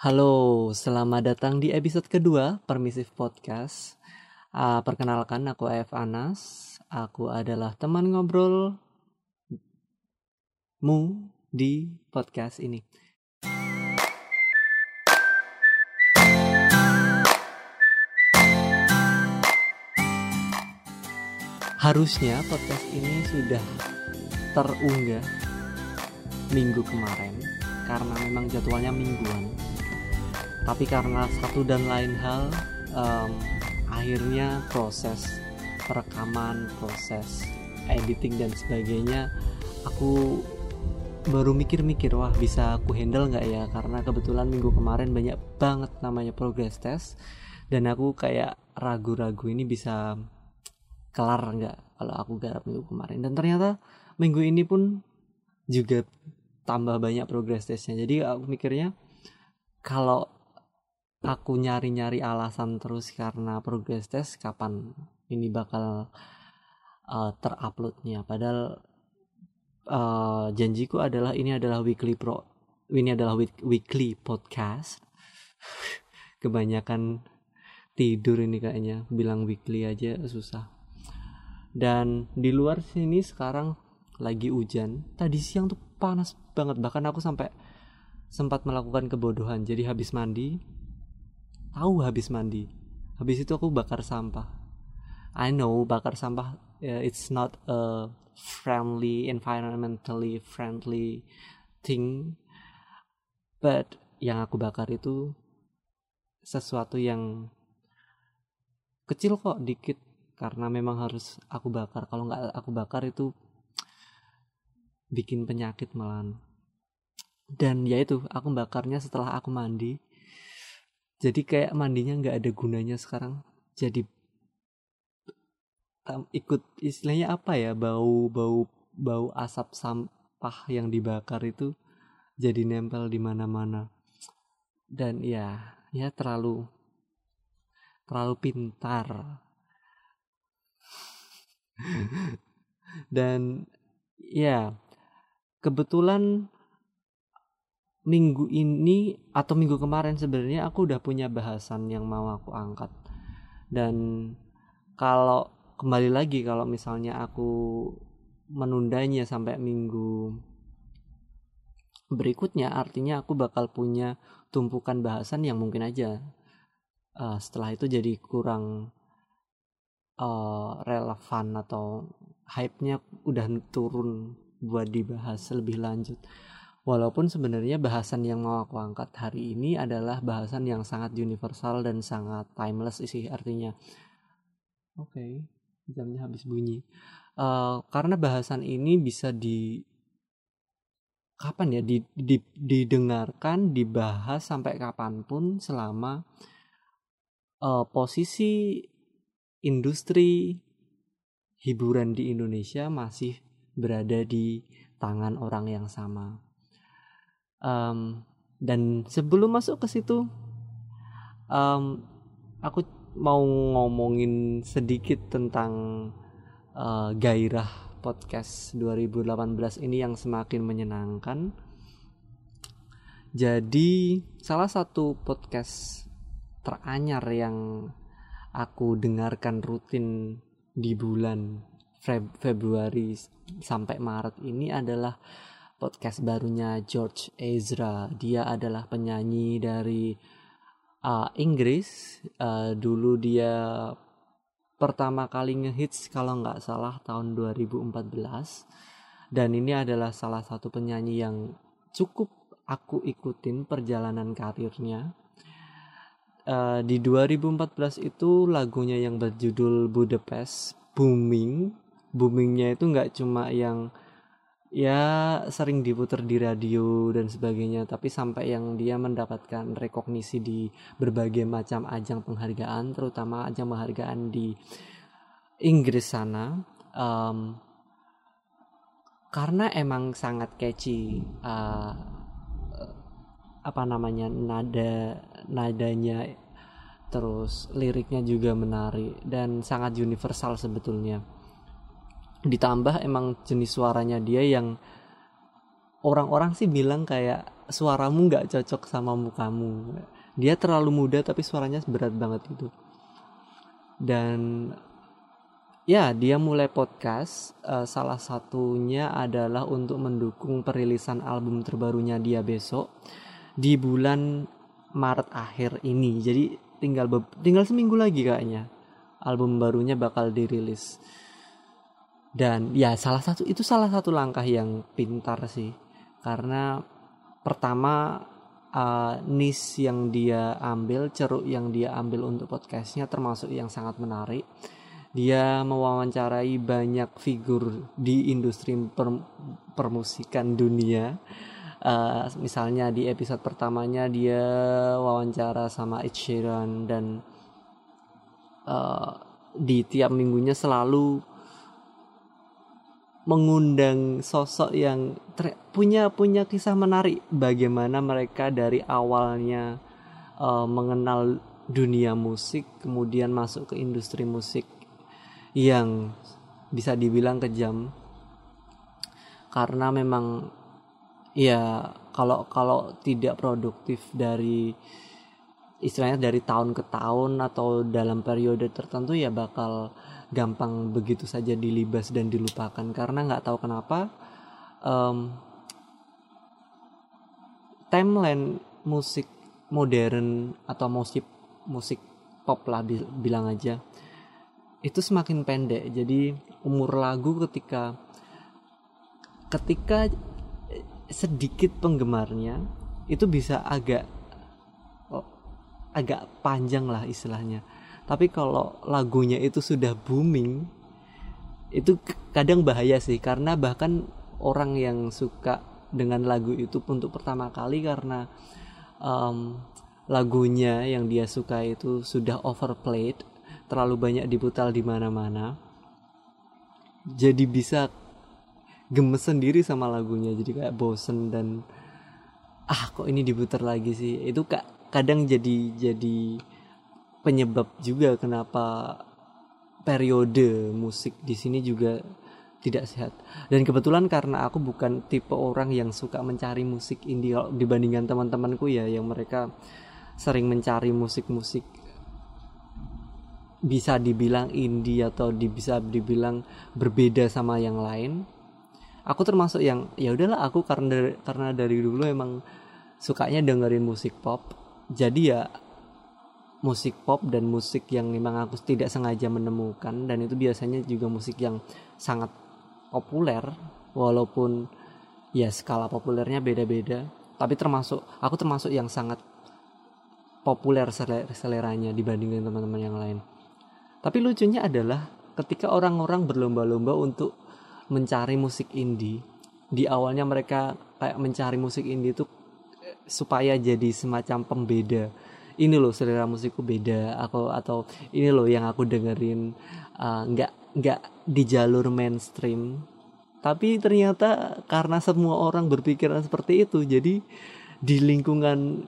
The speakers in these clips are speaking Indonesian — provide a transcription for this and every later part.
Halo, selamat datang di episode kedua Permisif Podcast. Uh, perkenalkan, aku F. Anas. Aku adalah teman ngobrol mu di podcast ini. Harusnya podcast ini sudah terunggah minggu kemarin karena memang jadwalnya mingguan tapi karena satu dan lain hal um, akhirnya proses perekaman proses editing dan sebagainya aku baru mikir-mikir wah bisa aku handle nggak ya? Karena kebetulan minggu kemarin banyak banget namanya progress test dan aku kayak ragu-ragu ini bisa kelar nggak kalau aku garap minggu kemarin. Dan ternyata minggu ini pun juga tambah banyak progress testnya. Jadi aku mikirnya kalau aku nyari-nyari alasan terus karena progress test kapan ini bakal uh, teruploadnya. Padahal uh, janjiku adalah ini adalah weekly pro ini adalah week, weekly podcast. Kebanyakan tidur ini kayaknya bilang weekly aja susah. Dan di luar sini sekarang lagi hujan tadi siang tuh panas banget. Bahkan aku sampai sempat melakukan kebodohan jadi habis mandi tahu habis mandi. Habis itu aku bakar sampah. I know bakar sampah uh, it's not a friendly environmentally friendly thing. But yang aku bakar itu sesuatu yang kecil kok dikit. Karena memang harus aku bakar. Kalau nggak aku bakar itu bikin penyakit malah dan ya itu aku bakarnya setelah aku mandi jadi kayak mandinya nggak ada gunanya sekarang. Jadi ikut istilahnya apa ya bau bau bau asap sampah yang dibakar itu jadi nempel di mana-mana. Dan ya ya terlalu terlalu pintar. Dan ya kebetulan minggu ini atau minggu kemarin sebenarnya aku udah punya bahasan yang mau aku angkat. Dan kalau kembali lagi kalau misalnya aku menundanya sampai minggu berikutnya artinya aku bakal punya tumpukan bahasan yang mungkin aja uh, setelah itu jadi kurang uh, relevan atau hype-nya udah turun buat dibahas lebih lanjut Walaupun sebenarnya bahasan yang mau aku angkat hari ini adalah bahasan yang sangat universal dan sangat timeless sih artinya. Oke, okay, jamnya habis bunyi. Uh, karena bahasan ini bisa di kapan ya di, di, didengarkan, dibahas sampai kapan pun selama uh, posisi industri hiburan di Indonesia masih berada di tangan orang yang sama um, dan sebelum masuk ke situ um, aku mau ngomongin sedikit tentang uh, gairah podcast 2018 ini yang semakin menyenangkan. Jadi salah satu podcast teranyar yang aku dengarkan rutin di bulan Februari sampai Maret ini adalah podcast barunya George Ezra. Dia adalah penyanyi dari uh, Inggris. Uh, dulu dia pertama kali ngehits kalau nggak salah tahun 2014. Dan ini adalah salah satu penyanyi yang cukup aku ikutin perjalanan karirnya. Uh, di 2014 itu lagunya yang berjudul Budapest booming. Boomingnya itu nggak cuma yang ya sering diputar di radio dan sebagainya tapi sampai yang dia mendapatkan rekognisi di berbagai macam ajang penghargaan terutama ajang penghargaan di Inggris sana um, karena emang sangat catchy uh, apa namanya nada nadanya terus liriknya juga menarik dan sangat universal sebetulnya ditambah emang jenis suaranya dia yang orang-orang sih bilang kayak suaramu nggak cocok sama mukamu. Dia terlalu muda tapi suaranya berat banget gitu. Dan ya dia mulai podcast uh, salah satunya adalah untuk mendukung perilisan album terbarunya dia besok di bulan Maret akhir ini. Jadi tinggal tinggal seminggu lagi kayaknya album barunya bakal dirilis dan ya salah satu itu salah satu langkah yang pintar sih. Karena pertama uh, niche yang dia ambil ceruk yang dia ambil untuk podcastnya termasuk yang sangat menarik. Dia mewawancarai banyak figur di industri per, permusikan dunia. Uh, misalnya di episode pertamanya dia wawancara sama Ed Sheeran dan uh, di tiap minggunya selalu mengundang sosok yang punya punya kisah menarik. Bagaimana mereka dari awalnya uh, mengenal dunia musik kemudian masuk ke industri musik yang bisa dibilang kejam. Karena memang ya kalau kalau tidak produktif dari istilahnya dari tahun ke tahun atau dalam periode tertentu ya bakal gampang begitu saja dilibas dan dilupakan. Karena nggak tahu kenapa um, timeline musik modern atau musik musik pop lah bilang aja itu semakin pendek. Jadi umur lagu ketika ketika sedikit penggemarnya itu bisa agak agak panjang lah istilahnya. Tapi kalau lagunya itu sudah booming itu kadang bahaya sih. Karena bahkan orang yang suka dengan lagu itu untuk pertama kali karena um, lagunya yang dia suka itu sudah overplayed terlalu banyak diputar di mana-mana jadi bisa gemes sendiri sama lagunya. Jadi kayak bosen dan ah kok ini diputar lagi sih? Itu kak kadang jadi jadi penyebab juga kenapa periode musik di sini juga tidak sehat. Dan kebetulan karena aku bukan tipe orang yang suka mencari musik indie kalau dibandingkan teman-temanku ya yang mereka sering mencari musik-musik bisa dibilang indie atau bisa dibilang berbeda sama yang lain. Aku termasuk yang ya udahlah aku karena karena dari dulu emang sukanya dengerin musik pop. Jadi ya musik pop dan musik yang memang aku tidak sengaja menemukan dan itu biasanya juga musik yang sangat populer walaupun ya skala populernya beda-beda. Tapi termasuk aku termasuk yang sangat populer seleranya dibandingkan teman-teman yang lain. Tapi lucunya adalah ketika orang-orang berlomba-lomba untuk mencari musik indie di awalnya mereka kayak mencari musik indie itu supaya jadi semacam pembeda. Ini loh selera musikku beda. Aku atau ini loh yang aku dengerin uh, nggak nggak di jalur mainstream. Tapi ternyata karena semua orang berpikiran seperti itu jadi di lingkungan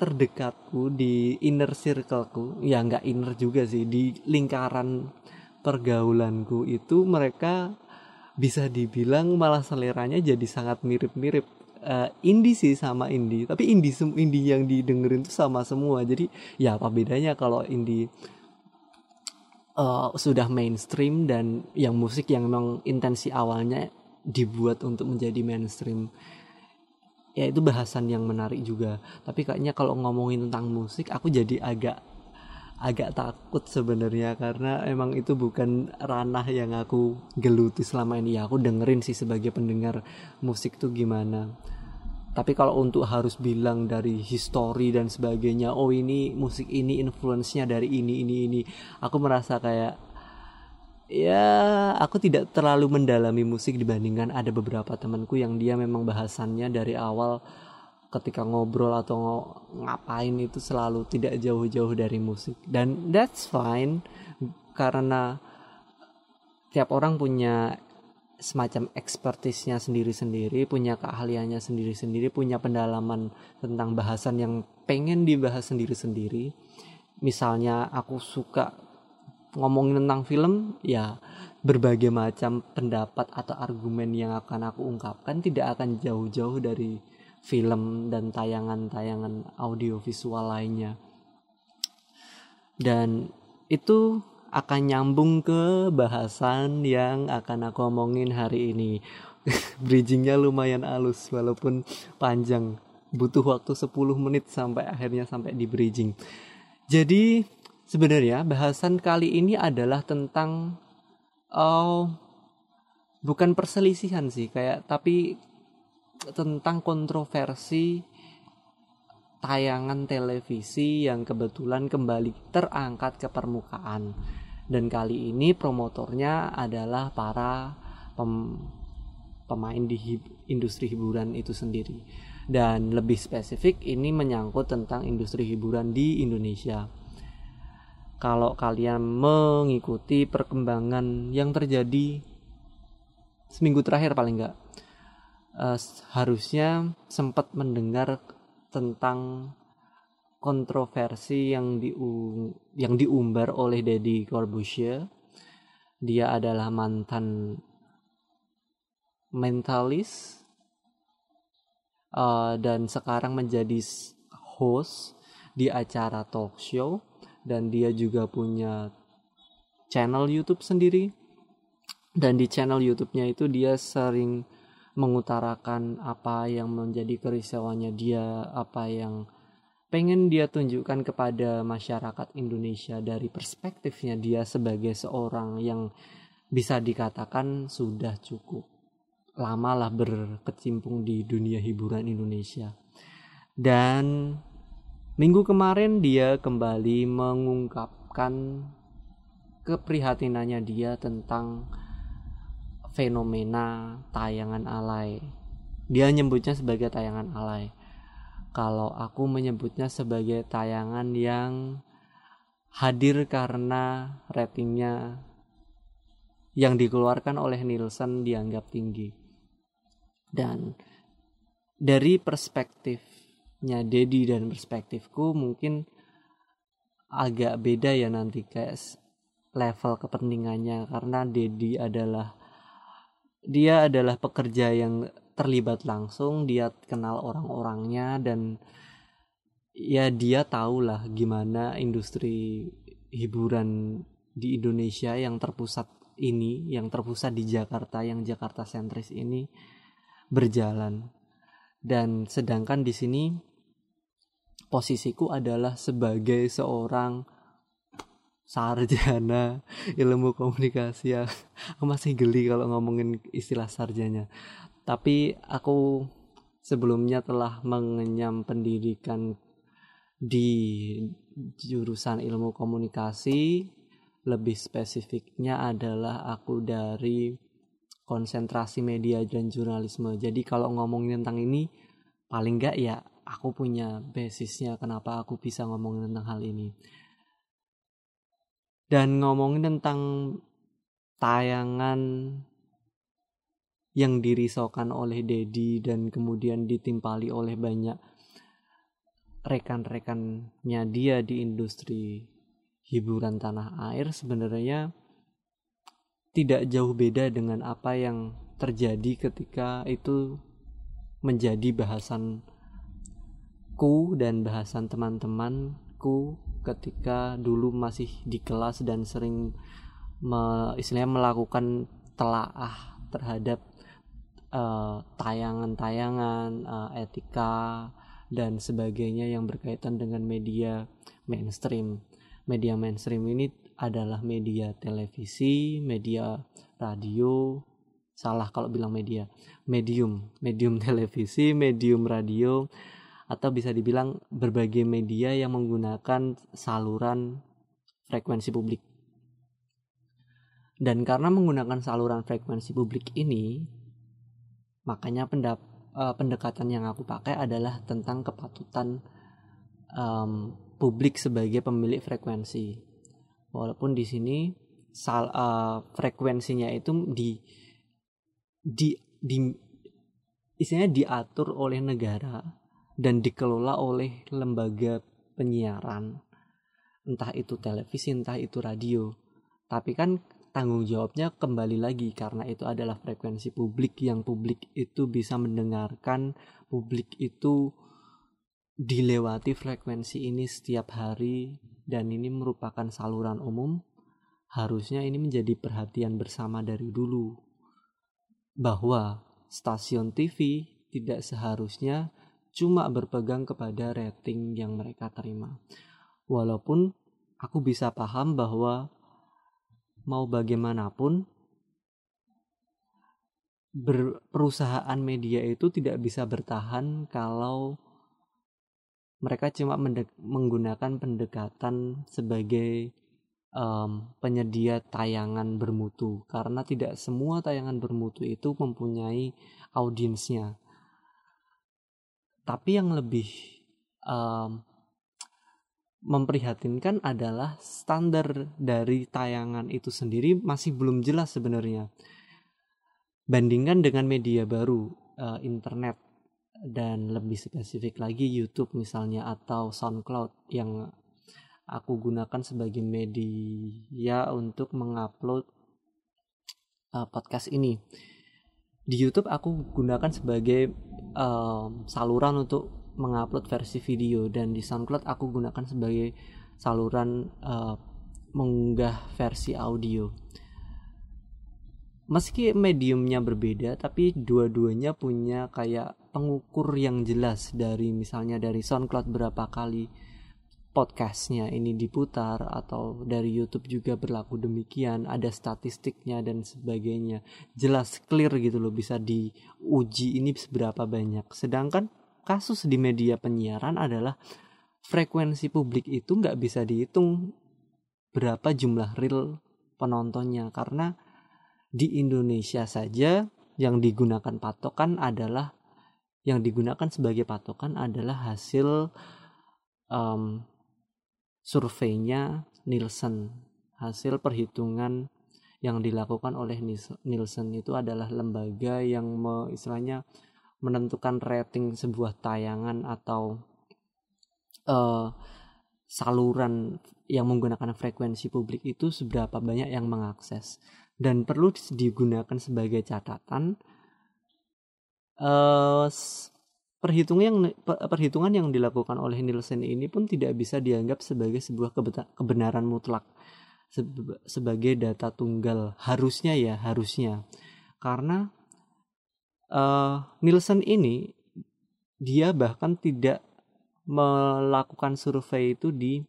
terdekatku di inner circleku ya nggak inner juga sih di lingkaran pergaulanku itu mereka bisa dibilang malah seleranya jadi sangat mirip-mirip uh, indie sih sama indie. Tapi indie indie yang didengerin tuh sama semua. Jadi ya apa bedanya kalau indie uh, sudah mainstream dan yang musik yang memang intensi awalnya dibuat untuk menjadi mainstream ya itu bahasan yang menarik juga. Tapi kayaknya kalau ngomongin tentang musik aku jadi agak agak takut sebenarnya karena emang itu bukan ranah yang aku geluti selama ini. Ya aku dengerin sih sebagai pendengar musik tuh gimana. Tapi kalau untuk harus bilang dari histori dan sebagainya oh ini musik ini influence-nya dari ini ini ini aku merasa kayak ya aku tidak terlalu mendalami musik dibandingkan ada beberapa temanku yang dia memang bahasannya dari awal ketika ngobrol atau ngapain itu selalu tidak jauh-jauh dari musik. Dan that's fine karena tiap orang punya semacam ekspertisnya sendiri-sendiri punya keahliannya sendiri-sendiri punya pendalaman tentang bahasan yang pengen dibahas sendiri-sendiri. Misalnya aku suka ngomongin tentang film ya berbagai macam pendapat atau argumen yang akan aku ungkapkan tidak akan jauh-jauh dari film dan tayangan-tayangan audiovisual lainnya. Dan itu akan nyambung ke bahasan yang akan aku omongin hari ini. Bridgingnya lumayan halus walaupun panjang. Butuh waktu 10 menit sampai akhirnya sampai di bridging. Jadi sebenarnya bahasan kali ini adalah tentang oh bukan perselisihan sih kayak tapi tentang kontroversi tayangan televisi yang kebetulan kembali terangkat ke permukaan. Dan kali ini promotornya adalah para pem, pemain di hib, industri hiburan itu sendiri. Dan lebih spesifik ini menyangkut tentang industri hiburan di Indonesia. Kalau kalian mengikuti perkembangan yang terjadi seminggu terakhir paling enggak uh, harusnya sempat mendengar tentang kontroversi yang di yang diumbar oleh Deddy Corbuzier. Dia adalah mantan mentalis uh, dan sekarang menjadi host di acara talk show dan dia juga punya channel YouTube sendiri dan di channel YouTube-nya itu dia sering mengutarakan apa yang menjadi kerisauannya dia, apa yang pengen dia tunjukkan kepada masyarakat Indonesia dari perspektifnya dia sebagai seorang yang bisa dikatakan sudah cukup lama lah berkecimpung di dunia hiburan Indonesia. Dan minggu kemarin dia kembali mengungkapkan keprihatinannya dia tentang fenomena tayangan alay. Dia nyebutnya sebagai tayangan alay. Kalau aku menyebutnya sebagai tayangan yang hadir karena ratingnya yang dikeluarkan oleh Nielsen dianggap tinggi. Dan dari perspektifnya Dedi dan perspektifku mungkin agak beda ya nanti kayak level kepentingannya karena Dedi adalah dia adalah pekerja yang terlibat langsung dia kenal orang-orangnya dan ya dia tahu lah gimana industri hiburan di Indonesia yang terpusat ini yang terpusat di Jakarta yang Jakarta sentris ini berjalan. Dan sedangkan di sini posisiku adalah sebagai seorang sarjana ilmu komunikasi ya. Aku masih geli kalau ngomongin istilah sarjana. Tapi aku sebelumnya telah mengenyam pendidikan di jurusan ilmu komunikasi. Lebih spesifiknya adalah aku dari konsentrasi media dan jurnalisme. Jadi kalau ngomongin tentang ini paling enggak ya aku punya basisnya kenapa aku bisa ngomongin tentang hal ini dan ngomongin tentang tayangan yang dirisaukan oleh Dedi dan kemudian ditimpali oleh banyak rekan-rekannya dia di industri hiburan tanah air sebenarnya tidak jauh beda dengan apa yang terjadi ketika itu menjadi bahasan ku dan bahasan teman-temanku ketika dulu masih di kelas dan sering me, istilahnya melakukan telaah terhadap eh, tayangan-tayangan uh, uh, etika dan sebagainya yang berkaitan dengan media mainstream. Media mainstream ini adalah media televisi, media radio, salah kalau bilang media, medium, medium televisi, medium radio, atau bisa dibilang berbagai media yang menggunakan saluran frekuensi publik. Dan karena menggunakan saluran frekuensi publik ini, makanya pendap, uh, pendekatan yang aku pakai adalah tentang kepatutan um, publik sebagai pemilik frekuensi. Walaupun di sini sal, uh, frekuensinya itu di di di istilahnya diatur oleh negara dan dikelola oleh lembaga penyiaran. Entah itu televisi entah itu radio. Tapi kan tanggung jawabnya kembali lagi karena itu adalah frekuensi publik yang publik itu bisa mendengarkan. Publik itu dilewati frekuensi ini setiap hari dan ini merupakan saluran umum. Harusnya ini menjadi perhatian bersama dari dulu bahwa stasiun TV tidak seharusnya cuma berpegang kepada rating yang mereka terima. Walaupun aku bisa paham bahwa mau bagaimanapun perusahaan media itu tidak bisa bertahan kalau mereka cuma menggunakan pendekatan sebagai um, penyedia tayangan bermutu. Karena tidak semua tayangan bermutu itu mempunyai audiensnya tapi yang lebih um, memprihatinkan adalah standar dari tayangan itu sendiri masih belum jelas sebenarnya. Bandingkan dengan media baru, uh, internet dan lebih spesifik lagi YouTube misalnya atau SoundCloud yang aku gunakan sebagai media untuk mengupload uh, podcast ini. Di YouTube aku gunakan sebagai uh, saluran untuk mengupload versi video dan di SoundCloud aku gunakan sebagai saluran uh, mengunggah versi audio. Meski mediumnya berbeda, tapi dua-duanya punya kayak pengukur yang jelas dari misalnya dari SoundCloud berapa kali podcastnya ini diputar atau dari YouTube juga berlaku demikian ada statistiknya dan sebagainya. Jelas clear gitu loh bisa diuji ini seberapa banyak. Sedangkan kasus di media penyiaran adalah frekuensi publik itu nggak bisa dihitung berapa jumlah real penontonnya. Karena di Indonesia saja yang digunakan patokan adalah yang digunakan sebagai patokan adalah hasil um, surveinya Nielsen. Hasil perhitungan yang dilakukan oleh Nielsen itu adalah lembaga yang me, istilahnya menentukan rating sebuah tayangan atau uh, saluran yang menggunakan frekuensi publik itu seberapa banyak yang mengakses. Dan perlu digunakan sebagai catatan uh, perhitungan yang perhitungan yang dilakukan oleh Nielsen ini pun tidak bisa dianggap sebagai sebuah kebenaran mutlak. Sebagai data tunggal. Harusnya ya harusnya. Karena uh, Nielsen ini dia bahkan tidak melakukan survei itu di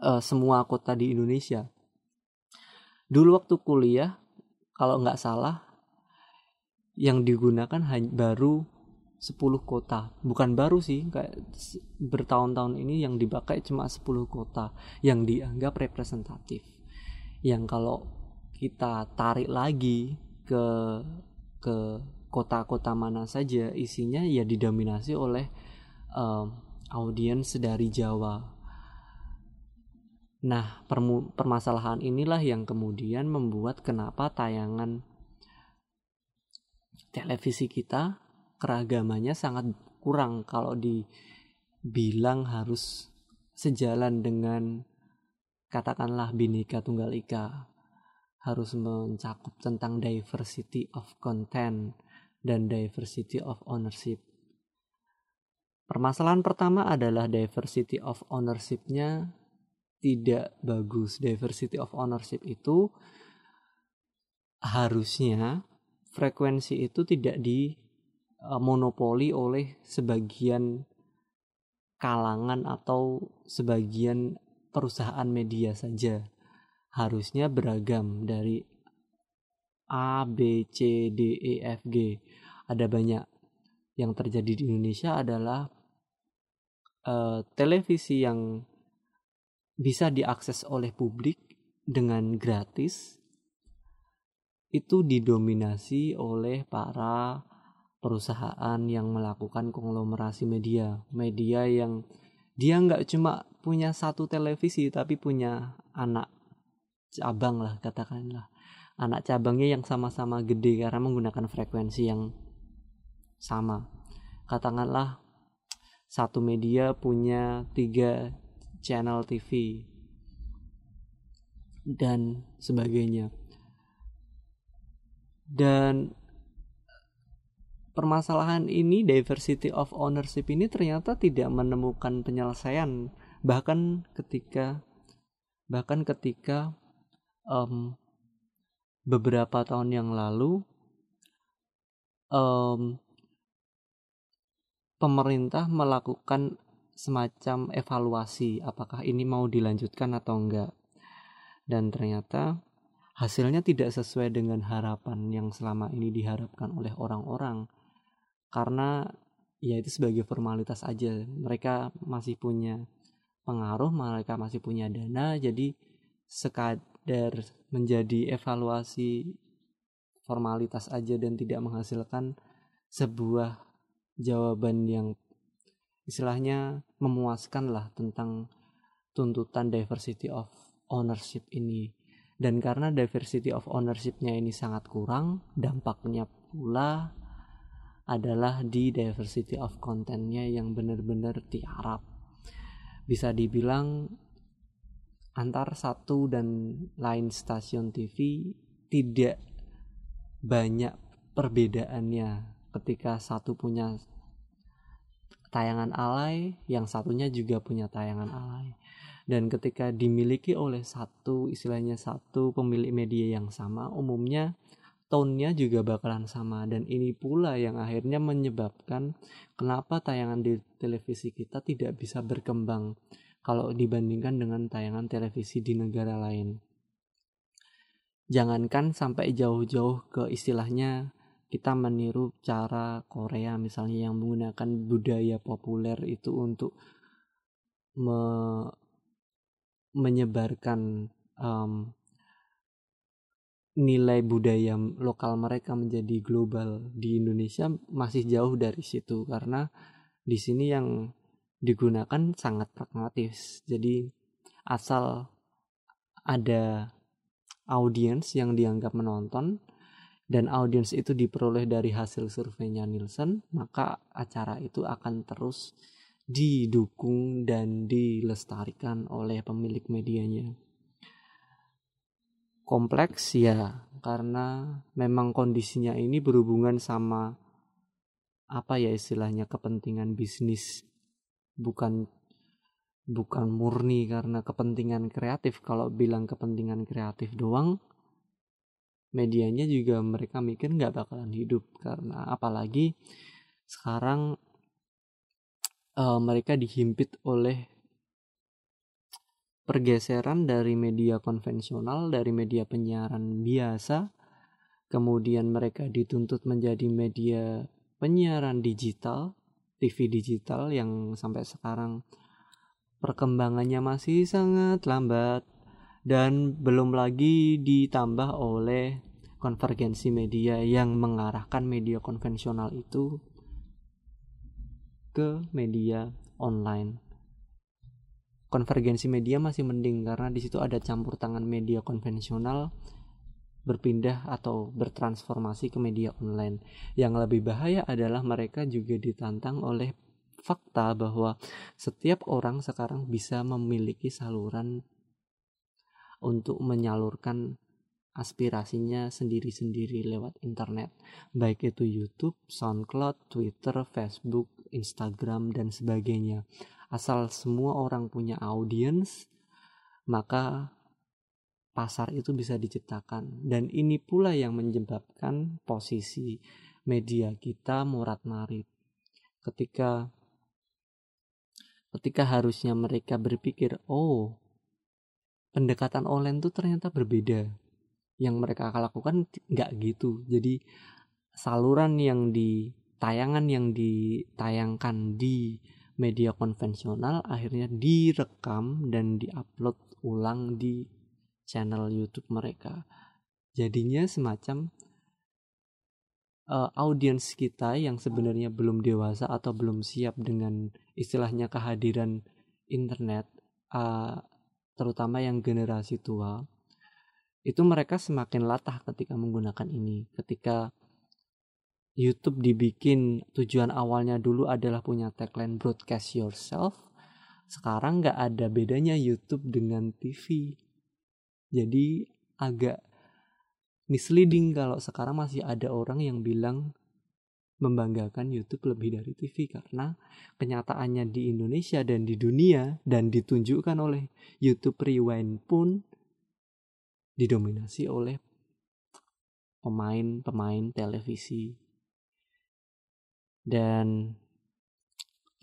uh, semua kota di Indonesia. Dulu waktu kuliah, kalau nggak salah, yang digunakan baru 10 kota. Bukan baru sih, kayak bertahun-tahun ini yang dipakai cuma 10 kota yang dianggap representatif. Yang kalau kita tarik lagi ke ke kota-kota mana saja isinya ya didominasi oleh um, audiens dari Jawa. Nah, permasalahan inilah yang kemudian membuat kenapa tayangan televisi kita keragamannya sangat kurang kalau dibilang harus sejalan dengan katakanlah Bhinneka Tunggal Ika harus mencakup tentang diversity of content dan diversity of ownership. Permasalahan pertama adalah diversity of ownership-nya tidak bagus. Diversity of ownership itu harusnya frekuensi itu tidak dimonopoli oleh sebagian kalangan atau sebagian perusahaan media saja. Harusnya beragam dari A, B, C, D, E, F, G. Ada banyak. Yang terjadi di Indonesia adalah uh, televisi yang bisa diakses oleh publik dengan gratis itu didominasi oleh para perusahaan yang melakukan konglomerasi media. Media yang dia nggak cuma punya satu televisi tapi punya anak cabang lah katakanlah. Anak cabangnya yang sama-sama gede karena menggunakan frekuensi yang sama. Katakanlah satu media punya tiga channel TV dan sebagainya. Dan permasalahan ini diversity of ownership ini ternyata tidak menemukan penyelesaian. Bahkan ketika bahkan ketika um, beberapa tahun yang lalu um, pemerintah melakukan semacam evaluasi apakah ini mau dilanjutkan atau enggak. Dan ternyata hasilnya tidak sesuai dengan harapan yang selama ini diharapkan oleh orang-orang karena ya itu sebagai formalitas aja. Mereka masih punya pengaruh mereka masih punya dana. Jadi sekadar menjadi evaluasi formalitas aja dan tidak menghasilkan sebuah jawaban yang istilahnya memuaskan lah tentang tuntutan diversity of ownership ini. Dan karena diversity of ownershipnya ini sangat kurang dampaknya pula adalah di diversity of contentnya yang benar-benar tiarap. Bisa dibilang antar satu dan lain stasiun TV tidak banyak perbedaannya ketika satu punya tayangan alay yang satunya juga punya tayangan alay. Dan ketika dimiliki oleh satu istilahnya satu pemilik media yang sama umumnya tone-nya juga bakalan sama dan ini pula yang akhirnya menyebabkan kenapa tayangan di televisi kita tidak bisa berkembang kalau dibandingkan dengan tayangan televisi di negara lain. Jangankan sampai jauh-jauh ke istilahnya kita meniru cara Korea misalnya yang menggunakan budaya populer itu untuk me menyebarkan um, nilai budaya lokal mereka menjadi global di Indonesia masih jauh dari situ karena di sini yang digunakan sangat pragmatis. Jadi asal ada audiens yang dianggap menonton dan audiens itu diperoleh dari hasil surveinya Nielsen, maka acara itu akan terus didukung dan dilestarikan oleh pemilik medianya. Kompleks ya, karena memang kondisinya ini berhubungan sama apa ya istilahnya kepentingan bisnis bukan bukan murni karena kepentingan kreatif. Kalau bilang kepentingan kreatif doang medianya juga mereka mikir nggak bakalan hidup karena apalagi sekarang uh, mereka dihimpit oleh pergeseran dari media konvensional dari media penyiaran biasa kemudian mereka dituntut menjadi media penyiaran digital TV digital yang sampai sekarang perkembangannya masih sangat lambat dan belum lagi ditambah oleh konvergensi media yang mengarahkan media konvensional itu ke media online. Konvergensi media masih mending karena di situ ada campur tangan media konvensional berpindah atau bertransformasi ke media online. Yang lebih bahaya adalah mereka juga ditantang oleh fakta bahwa setiap orang sekarang bisa memiliki saluran untuk menyalurkan aspirasinya sendiri-sendiri lewat internet, baik itu YouTube, SoundCloud, Twitter, Facebook, Instagram, dan sebagainya. Asal semua orang punya audiens, maka pasar itu bisa diciptakan. Dan ini pula yang menyebabkan posisi media kita murat marit. Ketika ketika harusnya mereka berpikir oh pendekatan online itu ternyata berbeda. Yang mereka akan lakukan nggak gitu. Jadi saluran yang di tayangan yang ditayangkan di media konvensional akhirnya direkam dan diupload ulang di channel YouTube mereka. Jadinya semacam uh, audiens kita yang sebenarnya belum dewasa atau belum siap dengan istilahnya kehadiran internet, uh, terutama yang generasi tua, itu mereka semakin latah ketika menggunakan ini. Ketika YouTube dibikin tujuan awalnya dulu adalah punya tagline broadcast yourself. Sekarang nggak ada bedanya YouTube dengan TV jadi agak misleading kalau sekarang masih ada orang yang bilang membanggakan YouTube lebih dari TV karena kenyataannya di Indonesia dan di dunia dan ditunjukkan oleh YouTube Rewind pun didominasi oleh pemain-pemain televisi dan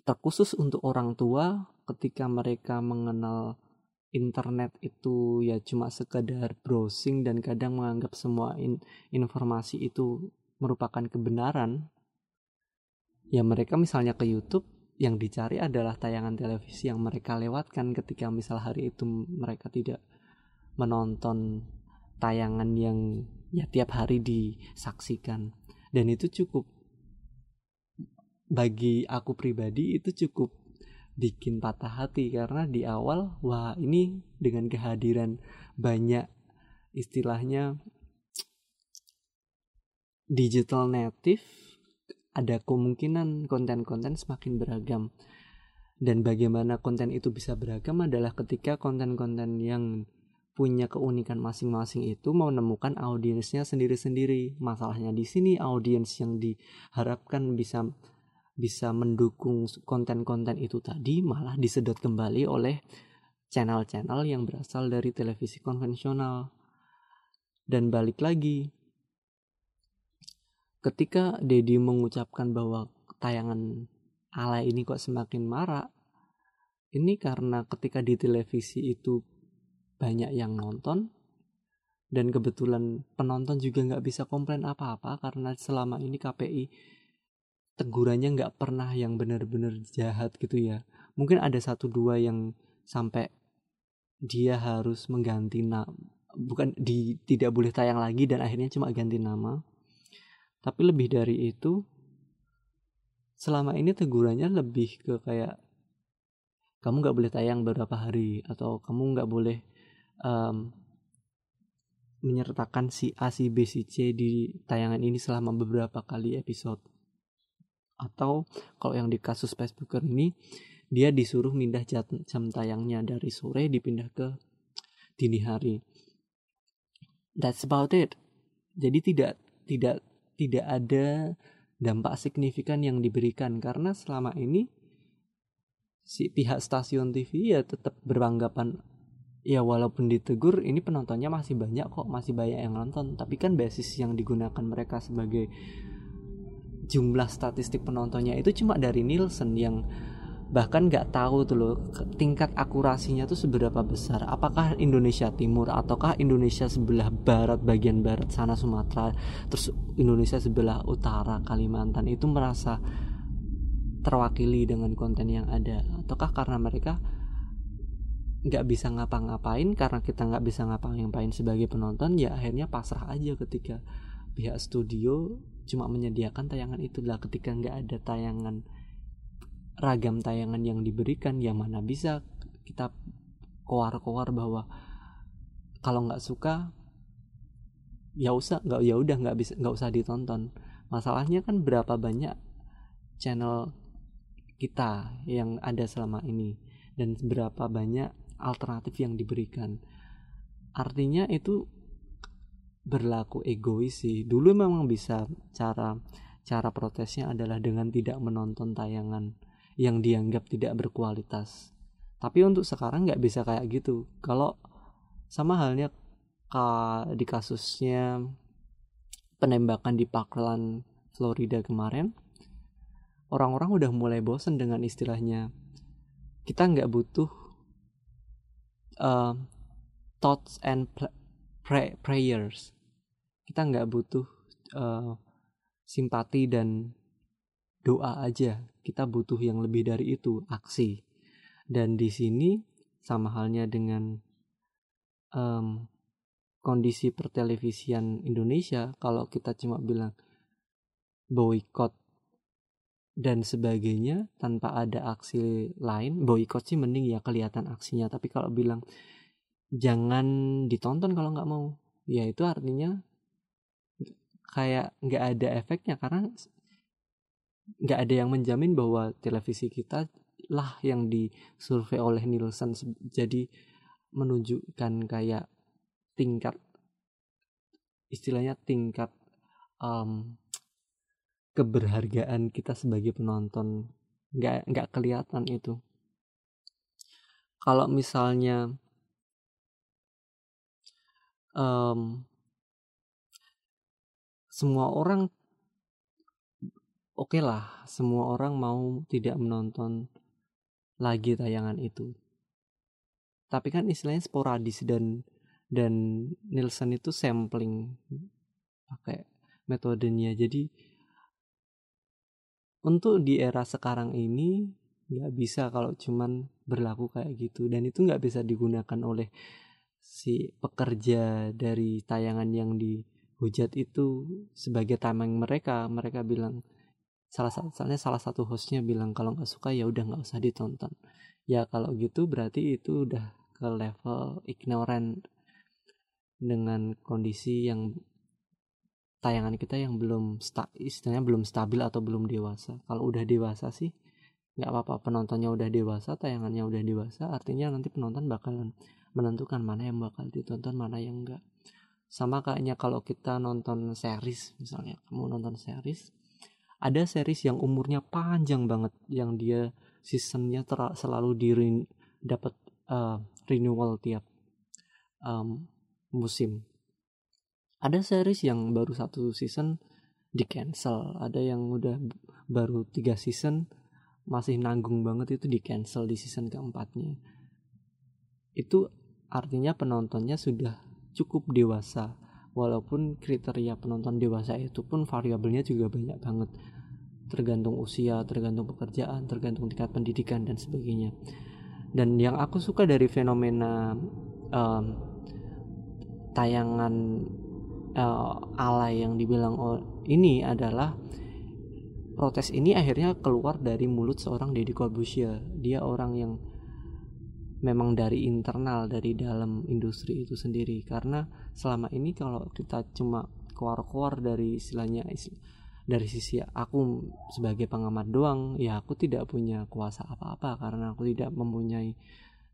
terkhusus untuk orang tua ketika mereka mengenal internet itu ya cuma sekedar browsing dan kadang menganggap semua in informasi itu merupakan kebenaran ya mereka misalnya ke YouTube yang dicari adalah tayangan televisi yang mereka lewatkan ketika misal hari itu mereka tidak menonton tayangan yang ya tiap hari disaksikan. Dan itu cukup bagi aku pribadi itu cukup bikin patah hati karena di awal wah ini dengan kehadiran banyak istilahnya digital native ada kemungkinan konten-konten semakin beragam. Dan bagaimana konten itu bisa beragam adalah ketika konten-konten yang punya keunikan masing-masing itu mau menemukan audiensnya sendiri-sendiri. Masalahnya di sini audiens yang diharapkan bisa bisa mendukung konten-konten itu tadi malah disedot kembali oleh channel-channel yang berasal dari televisi konvensional. Dan balik lagi, ketika Dedi mengucapkan bahwa tayangan ala ini kok semakin marak, ini karena ketika di televisi itu banyak yang nonton, dan kebetulan penonton juga nggak bisa komplain apa-apa karena selama ini KPI tegurannya nggak pernah yang benar-benar jahat gitu ya. Mungkin ada satu dua yang sampai dia harus mengganti nama bukan di tidak boleh tayang lagi dan akhirnya cuma ganti nama. Tapi lebih dari itu selama ini tegurannya lebih ke kayak kamu nggak boleh tayang beberapa hari atau kamu nggak boleh um, menyertakan si A si B si C di tayangan ini selama beberapa kali episode atau kalau yang di kasus Facebooker ini dia disuruh pindah jam tayangnya dari sore dipindah ke dini hari. That's about it. Jadi tidak tidak tidak ada dampak signifikan yang diberikan. Karena selama ini si pihak stasiun TV ya tetap beranggapan ya walaupun ditegur ini penontonnya masih banyak kok masih banyak yang nonton. Tapi kan basis yang digunakan mereka sebagai jumlah statistik penontonnya itu cuma dari Nielsen yang bahkan nggak tahu tuh loh tingkat akurasinya tuh seberapa besar. Apakah Indonesia Timur ataukah Indonesia sebelah barat bagian barat sana Sumatera terus Indonesia sebelah utara Kalimantan itu merasa terwakili dengan konten yang ada? Ataukah karena mereka nggak bisa ngapa-ngapain karena kita nggak bisa ngapa-ngapain sebagai penonton ya akhirnya pasrah aja ketika pihak studio cuma menyediakan tayangan itu lah. Ketika nggak ada tayangan ragam tayangan yang diberikan ya mana bisa kita koar-koar bahwa kalau nggak suka ya usah nggak ya udah nggak bisa nggak usah ditonton. Masalahnya kan berapa banyak channel kita yang ada selama ini dan berapa banyak alternatif yang diberikan. Artinya itu berlaku egois sih. Dulu memang bisa cara cara protesnya adalah dengan tidak menonton tayangan yang dianggap tidak berkualitas. Tapi untuk sekarang nggak bisa kayak gitu. Kalau sama halnya di kasusnya penembakan di Parkland Florida kemarin orang-orang udah mulai bosen dengan istilahnya. Kita nggak butuh uh, thoughts and pray prayers kita nggak butuh uh, simpati dan doa aja. Kita butuh yang lebih dari itu aksi. Dan di sini sama halnya dengan um, kondisi pertelevisian Indonesia kalau kita cuma bilang boykot dan sebagainya tanpa ada aksi lain boykot sih mending ya kelihatan aksinya. Tapi kalau bilang jangan ditonton kalau nggak mau ya itu artinya kayak nggak ada efeknya karena nggak ada yang menjamin bahwa televisi kita lah yang disurvei oleh Nielsen jadi menunjukkan kayak tingkat istilahnya tingkat um, keberhargaan kita sebagai penonton nggak nggak kelihatan itu. Kalau misalnya um, semua orang oke okay lah semua orang mau tidak menonton lagi tayangan itu. Tapi kan istilahnya sporadis dan dan Nielsen itu sampling pakai metodenya. Jadi untuk di era sekarang ini nggak bisa kalau cuman berlaku kayak gitu. Dan itu nggak bisa digunakan oleh si pekerja dari tayangan yang dihujat itu sebagai tameng mereka mereka bilang salah satu salah satu hostnya bilang kalau nggak suka ya udah nggak usah ditonton. Ya kalau gitu berarti itu udah ke level ignorant dengan kondisi yang tayangan kita yang belum sta, istilahnya belum stabil atau belum dewasa. Kalau udah dewasa sih nggak apa-apa penontonnya udah dewasa tayangannya udah dewasa artinya nanti penonton bakalan menentukan mana yang bakal ditonton mana yang enggak sama kayaknya kalau kita nonton series misalnya kamu nonton series ada series yang umurnya panjang banget yang dia seasonnya selalu di dapat uh, renewal tiap um, musim. Ada series yang baru satu season di cancel ada yang udah baru tiga season masih nanggung banget itu di cancel di season keempatnya. Itu artinya penontonnya sudah cukup dewasa walaupun kriteria penonton dewasa itu pun variabelnya juga banyak banget tergantung usia, tergantung pekerjaan, tergantung tingkat pendidikan dan sebagainya. Dan yang aku suka dari fenomena um, tayangan uh, alay yang dibilang ini adalah protes ini akhirnya keluar dari mulut seorang Deddy Corbuzier. Dia orang yang memang dari internal dari dalam industri itu sendiri. Karena selama ini kalau kita cuma keluar-keluar dari istilahnya dari sisi aku sebagai pengamat doang ya aku tidak punya kuasa apa-apa. Karena aku tidak mempunyai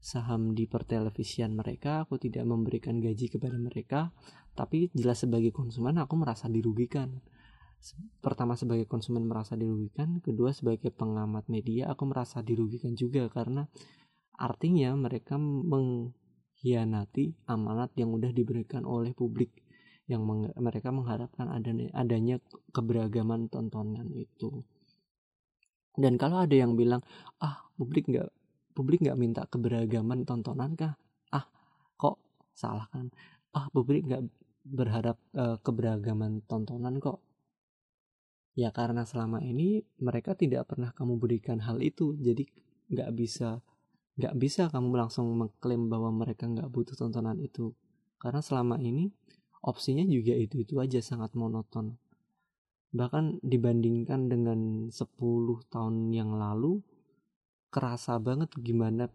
saham di pertelevisian mereka aku tidak memberikan gaji kepada mereka. Tapi jelas sebagai konsumen aku merasa dirugikan. Pertama sebagai konsumen merasa dirugikan kedua sebagai pengamat media aku merasa dirugikan juga. Karena Artinya mereka mengkhianati amanat yang udah diberikan oleh publik yang meng mereka mengharapkan adanya, adanya keberagaman tontonan itu. Dan kalau ada yang bilang, ah publik nggak publik nggak minta keberagaman tontonan kah? Ah kok salah kan? Ah publik nggak berharap uh, keberagaman tontonan kok? Ya karena selama ini mereka tidak pernah kamu berikan hal itu, jadi nggak bisa nggak bisa kamu langsung mengklaim bahwa mereka nggak butuh tontonan itu. Karena selama ini opsinya juga itu itu aja sangat monoton. Bahkan dibandingkan dengan 10 tahun yang lalu kerasa banget gimana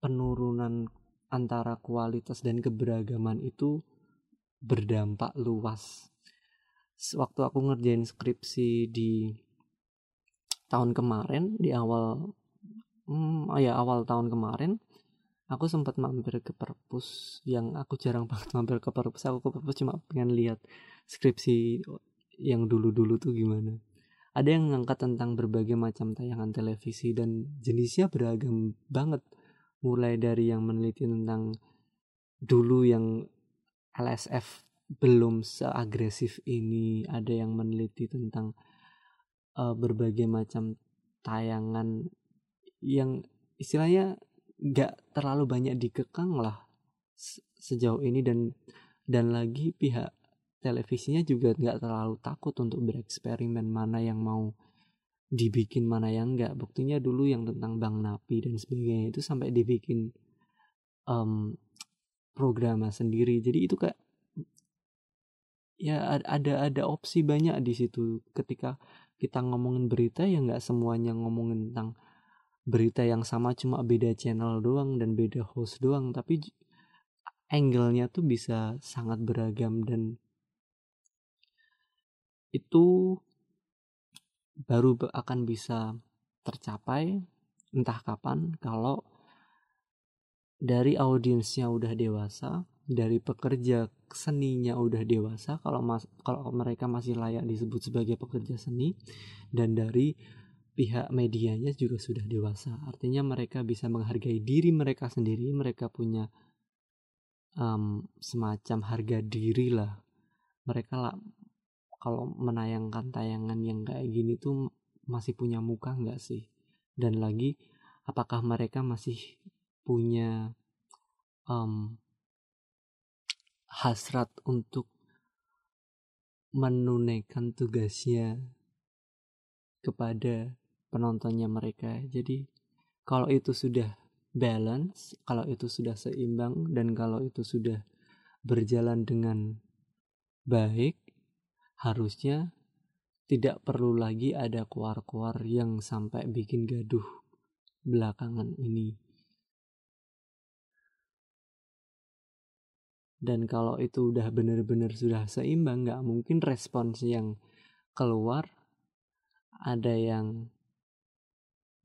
penurunan antara kualitas dan keberagaman itu berdampak luas. Waktu aku ngerjain skripsi di tahun kemarin di awal hmm, oh ya awal tahun kemarin aku sempat mampir ke perpus yang aku jarang banget mampir ke perpus. Aku ke perpus cuma pengen lihat skripsi yang dulu-dulu tuh gimana. Ada yang ngangkat tentang berbagai macam tayangan televisi dan jenisnya beragam banget. Mulai dari yang meneliti tentang dulu yang LSF belum seagresif ini ada yang meneliti tentang uh, berbagai macam tayangan yang istilahnya nggak terlalu banyak dikekang lah sejauh ini dan dan lagi pihak televisinya juga nggak terlalu takut untuk bereksperimen mana yang mau dibikin mana yang enggak buktinya dulu yang tentang Bang Napi dan sebagainya itu sampai dibikin um, program sendiri. Jadi itu kayak ya ada ada opsi banyak di situ ketika kita ngomongin berita ya nggak semuanya ngomongin tentang berita yang sama cuma beda channel doang dan beda host doang. Tapi angle-nya tuh bisa sangat beragam dan itu baru akan bisa tercapai entah kapan kalau dari audiensnya udah dewasa dari pekerja seninya udah dewasa kalau mas kalau mereka masih layak disebut sebagai pekerja seni dan dari pihak medianya juga sudah dewasa. Artinya mereka bisa menghargai diri mereka sendiri mereka punya um, semacam harga diri lah. Mereka lah kalau menayangkan tayangan yang kayak gini tuh masih punya muka nggak sih? Dan lagi apakah mereka masih punya um, hasrat untuk menunaikan tugasnya kepada penontonnya mereka. Jadi kalau itu sudah balance, kalau itu sudah seimbang dan kalau itu sudah berjalan dengan baik, harusnya tidak perlu lagi ada kuar-kuar yang sampai bikin gaduh belakangan ini. Dan kalau itu udah bener-bener sudah seimbang nggak mungkin respons yang keluar ada yang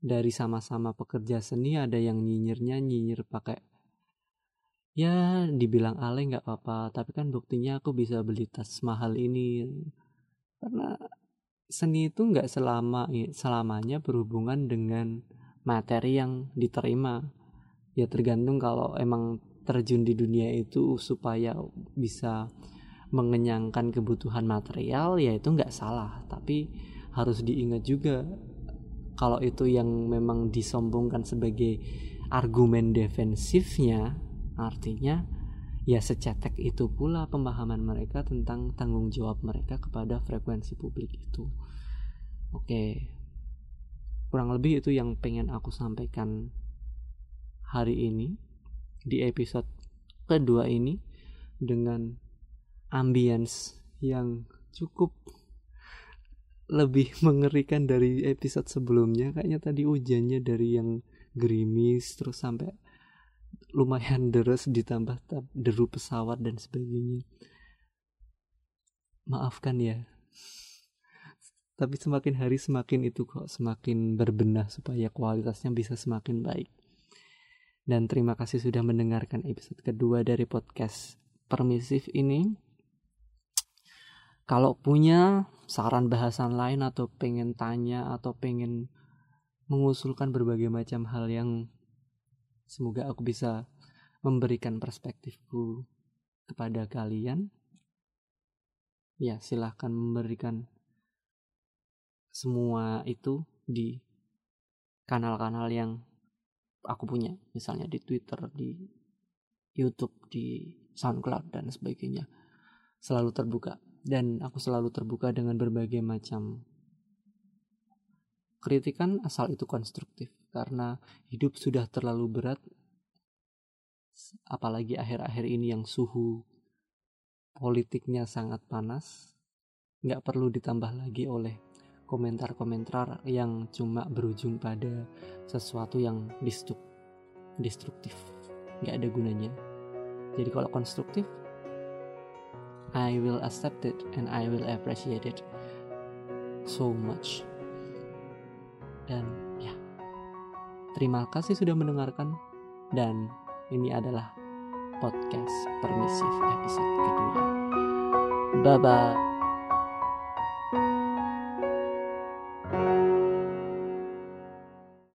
dari sama-sama pekerja seni ada yang nyinyirnya nyinyir pakai ya dibilang ale nggak apa-apa tapi kan buktinya aku bisa beli tas mahal ini. Karena seni itu nggak selama selamanya berhubungan dengan materi yang diterima. Ya tergantung kalau emang terjun di dunia itu supaya bisa mengenyangkan kebutuhan material ya itu nggak salah. Tapi harus diingat juga kalau itu yang memang disombongkan sebagai argumen defensifnya artinya ya secetek itu pula pemahaman mereka tentang tanggung jawab mereka kepada frekuensi publik itu. Oke. Kurang lebih itu yang pengen aku sampaikan hari ini di episode kedua ini dengan ambience yang cukup lebih mengerikan dari episode sebelumnya. Kayaknya tadi hujannya dari yang gerimis terus sampai lumayan deras ditambah deru pesawat dan sebagainya. Maafkan ya. Tapi semakin hari semakin itu kok semakin berbenah supaya kualitasnya bisa semakin baik dan terima kasih sudah mendengarkan episode kedua dari podcast permisif ini. Kalau punya saran bahasan lain atau pengen tanya atau pengen mengusulkan berbagai macam hal yang semoga aku bisa memberikan perspektifku kepada kalian. Ya, silahkan memberikan semua itu di kanal-kanal yang aku punya misalnya di Twitter di YouTube di SoundCloud dan sebagainya selalu terbuka. Dan aku selalu terbuka dengan berbagai macam kritikan asal itu konstruktif. Karena hidup sudah terlalu berat apalagi akhir-akhir ini yang suhu politiknya sangat panas nggak perlu ditambah lagi oleh komentar-komentar yang cuma berujung pada sesuatu yang destruktif. Nggak ada gunanya. Jadi kalau konstruktif I will accept it and I will appreciate it so much. Dan ya. Terima kasih sudah mendengarkan. Dan ini adalah podcast permisif episode kedua. Bye bye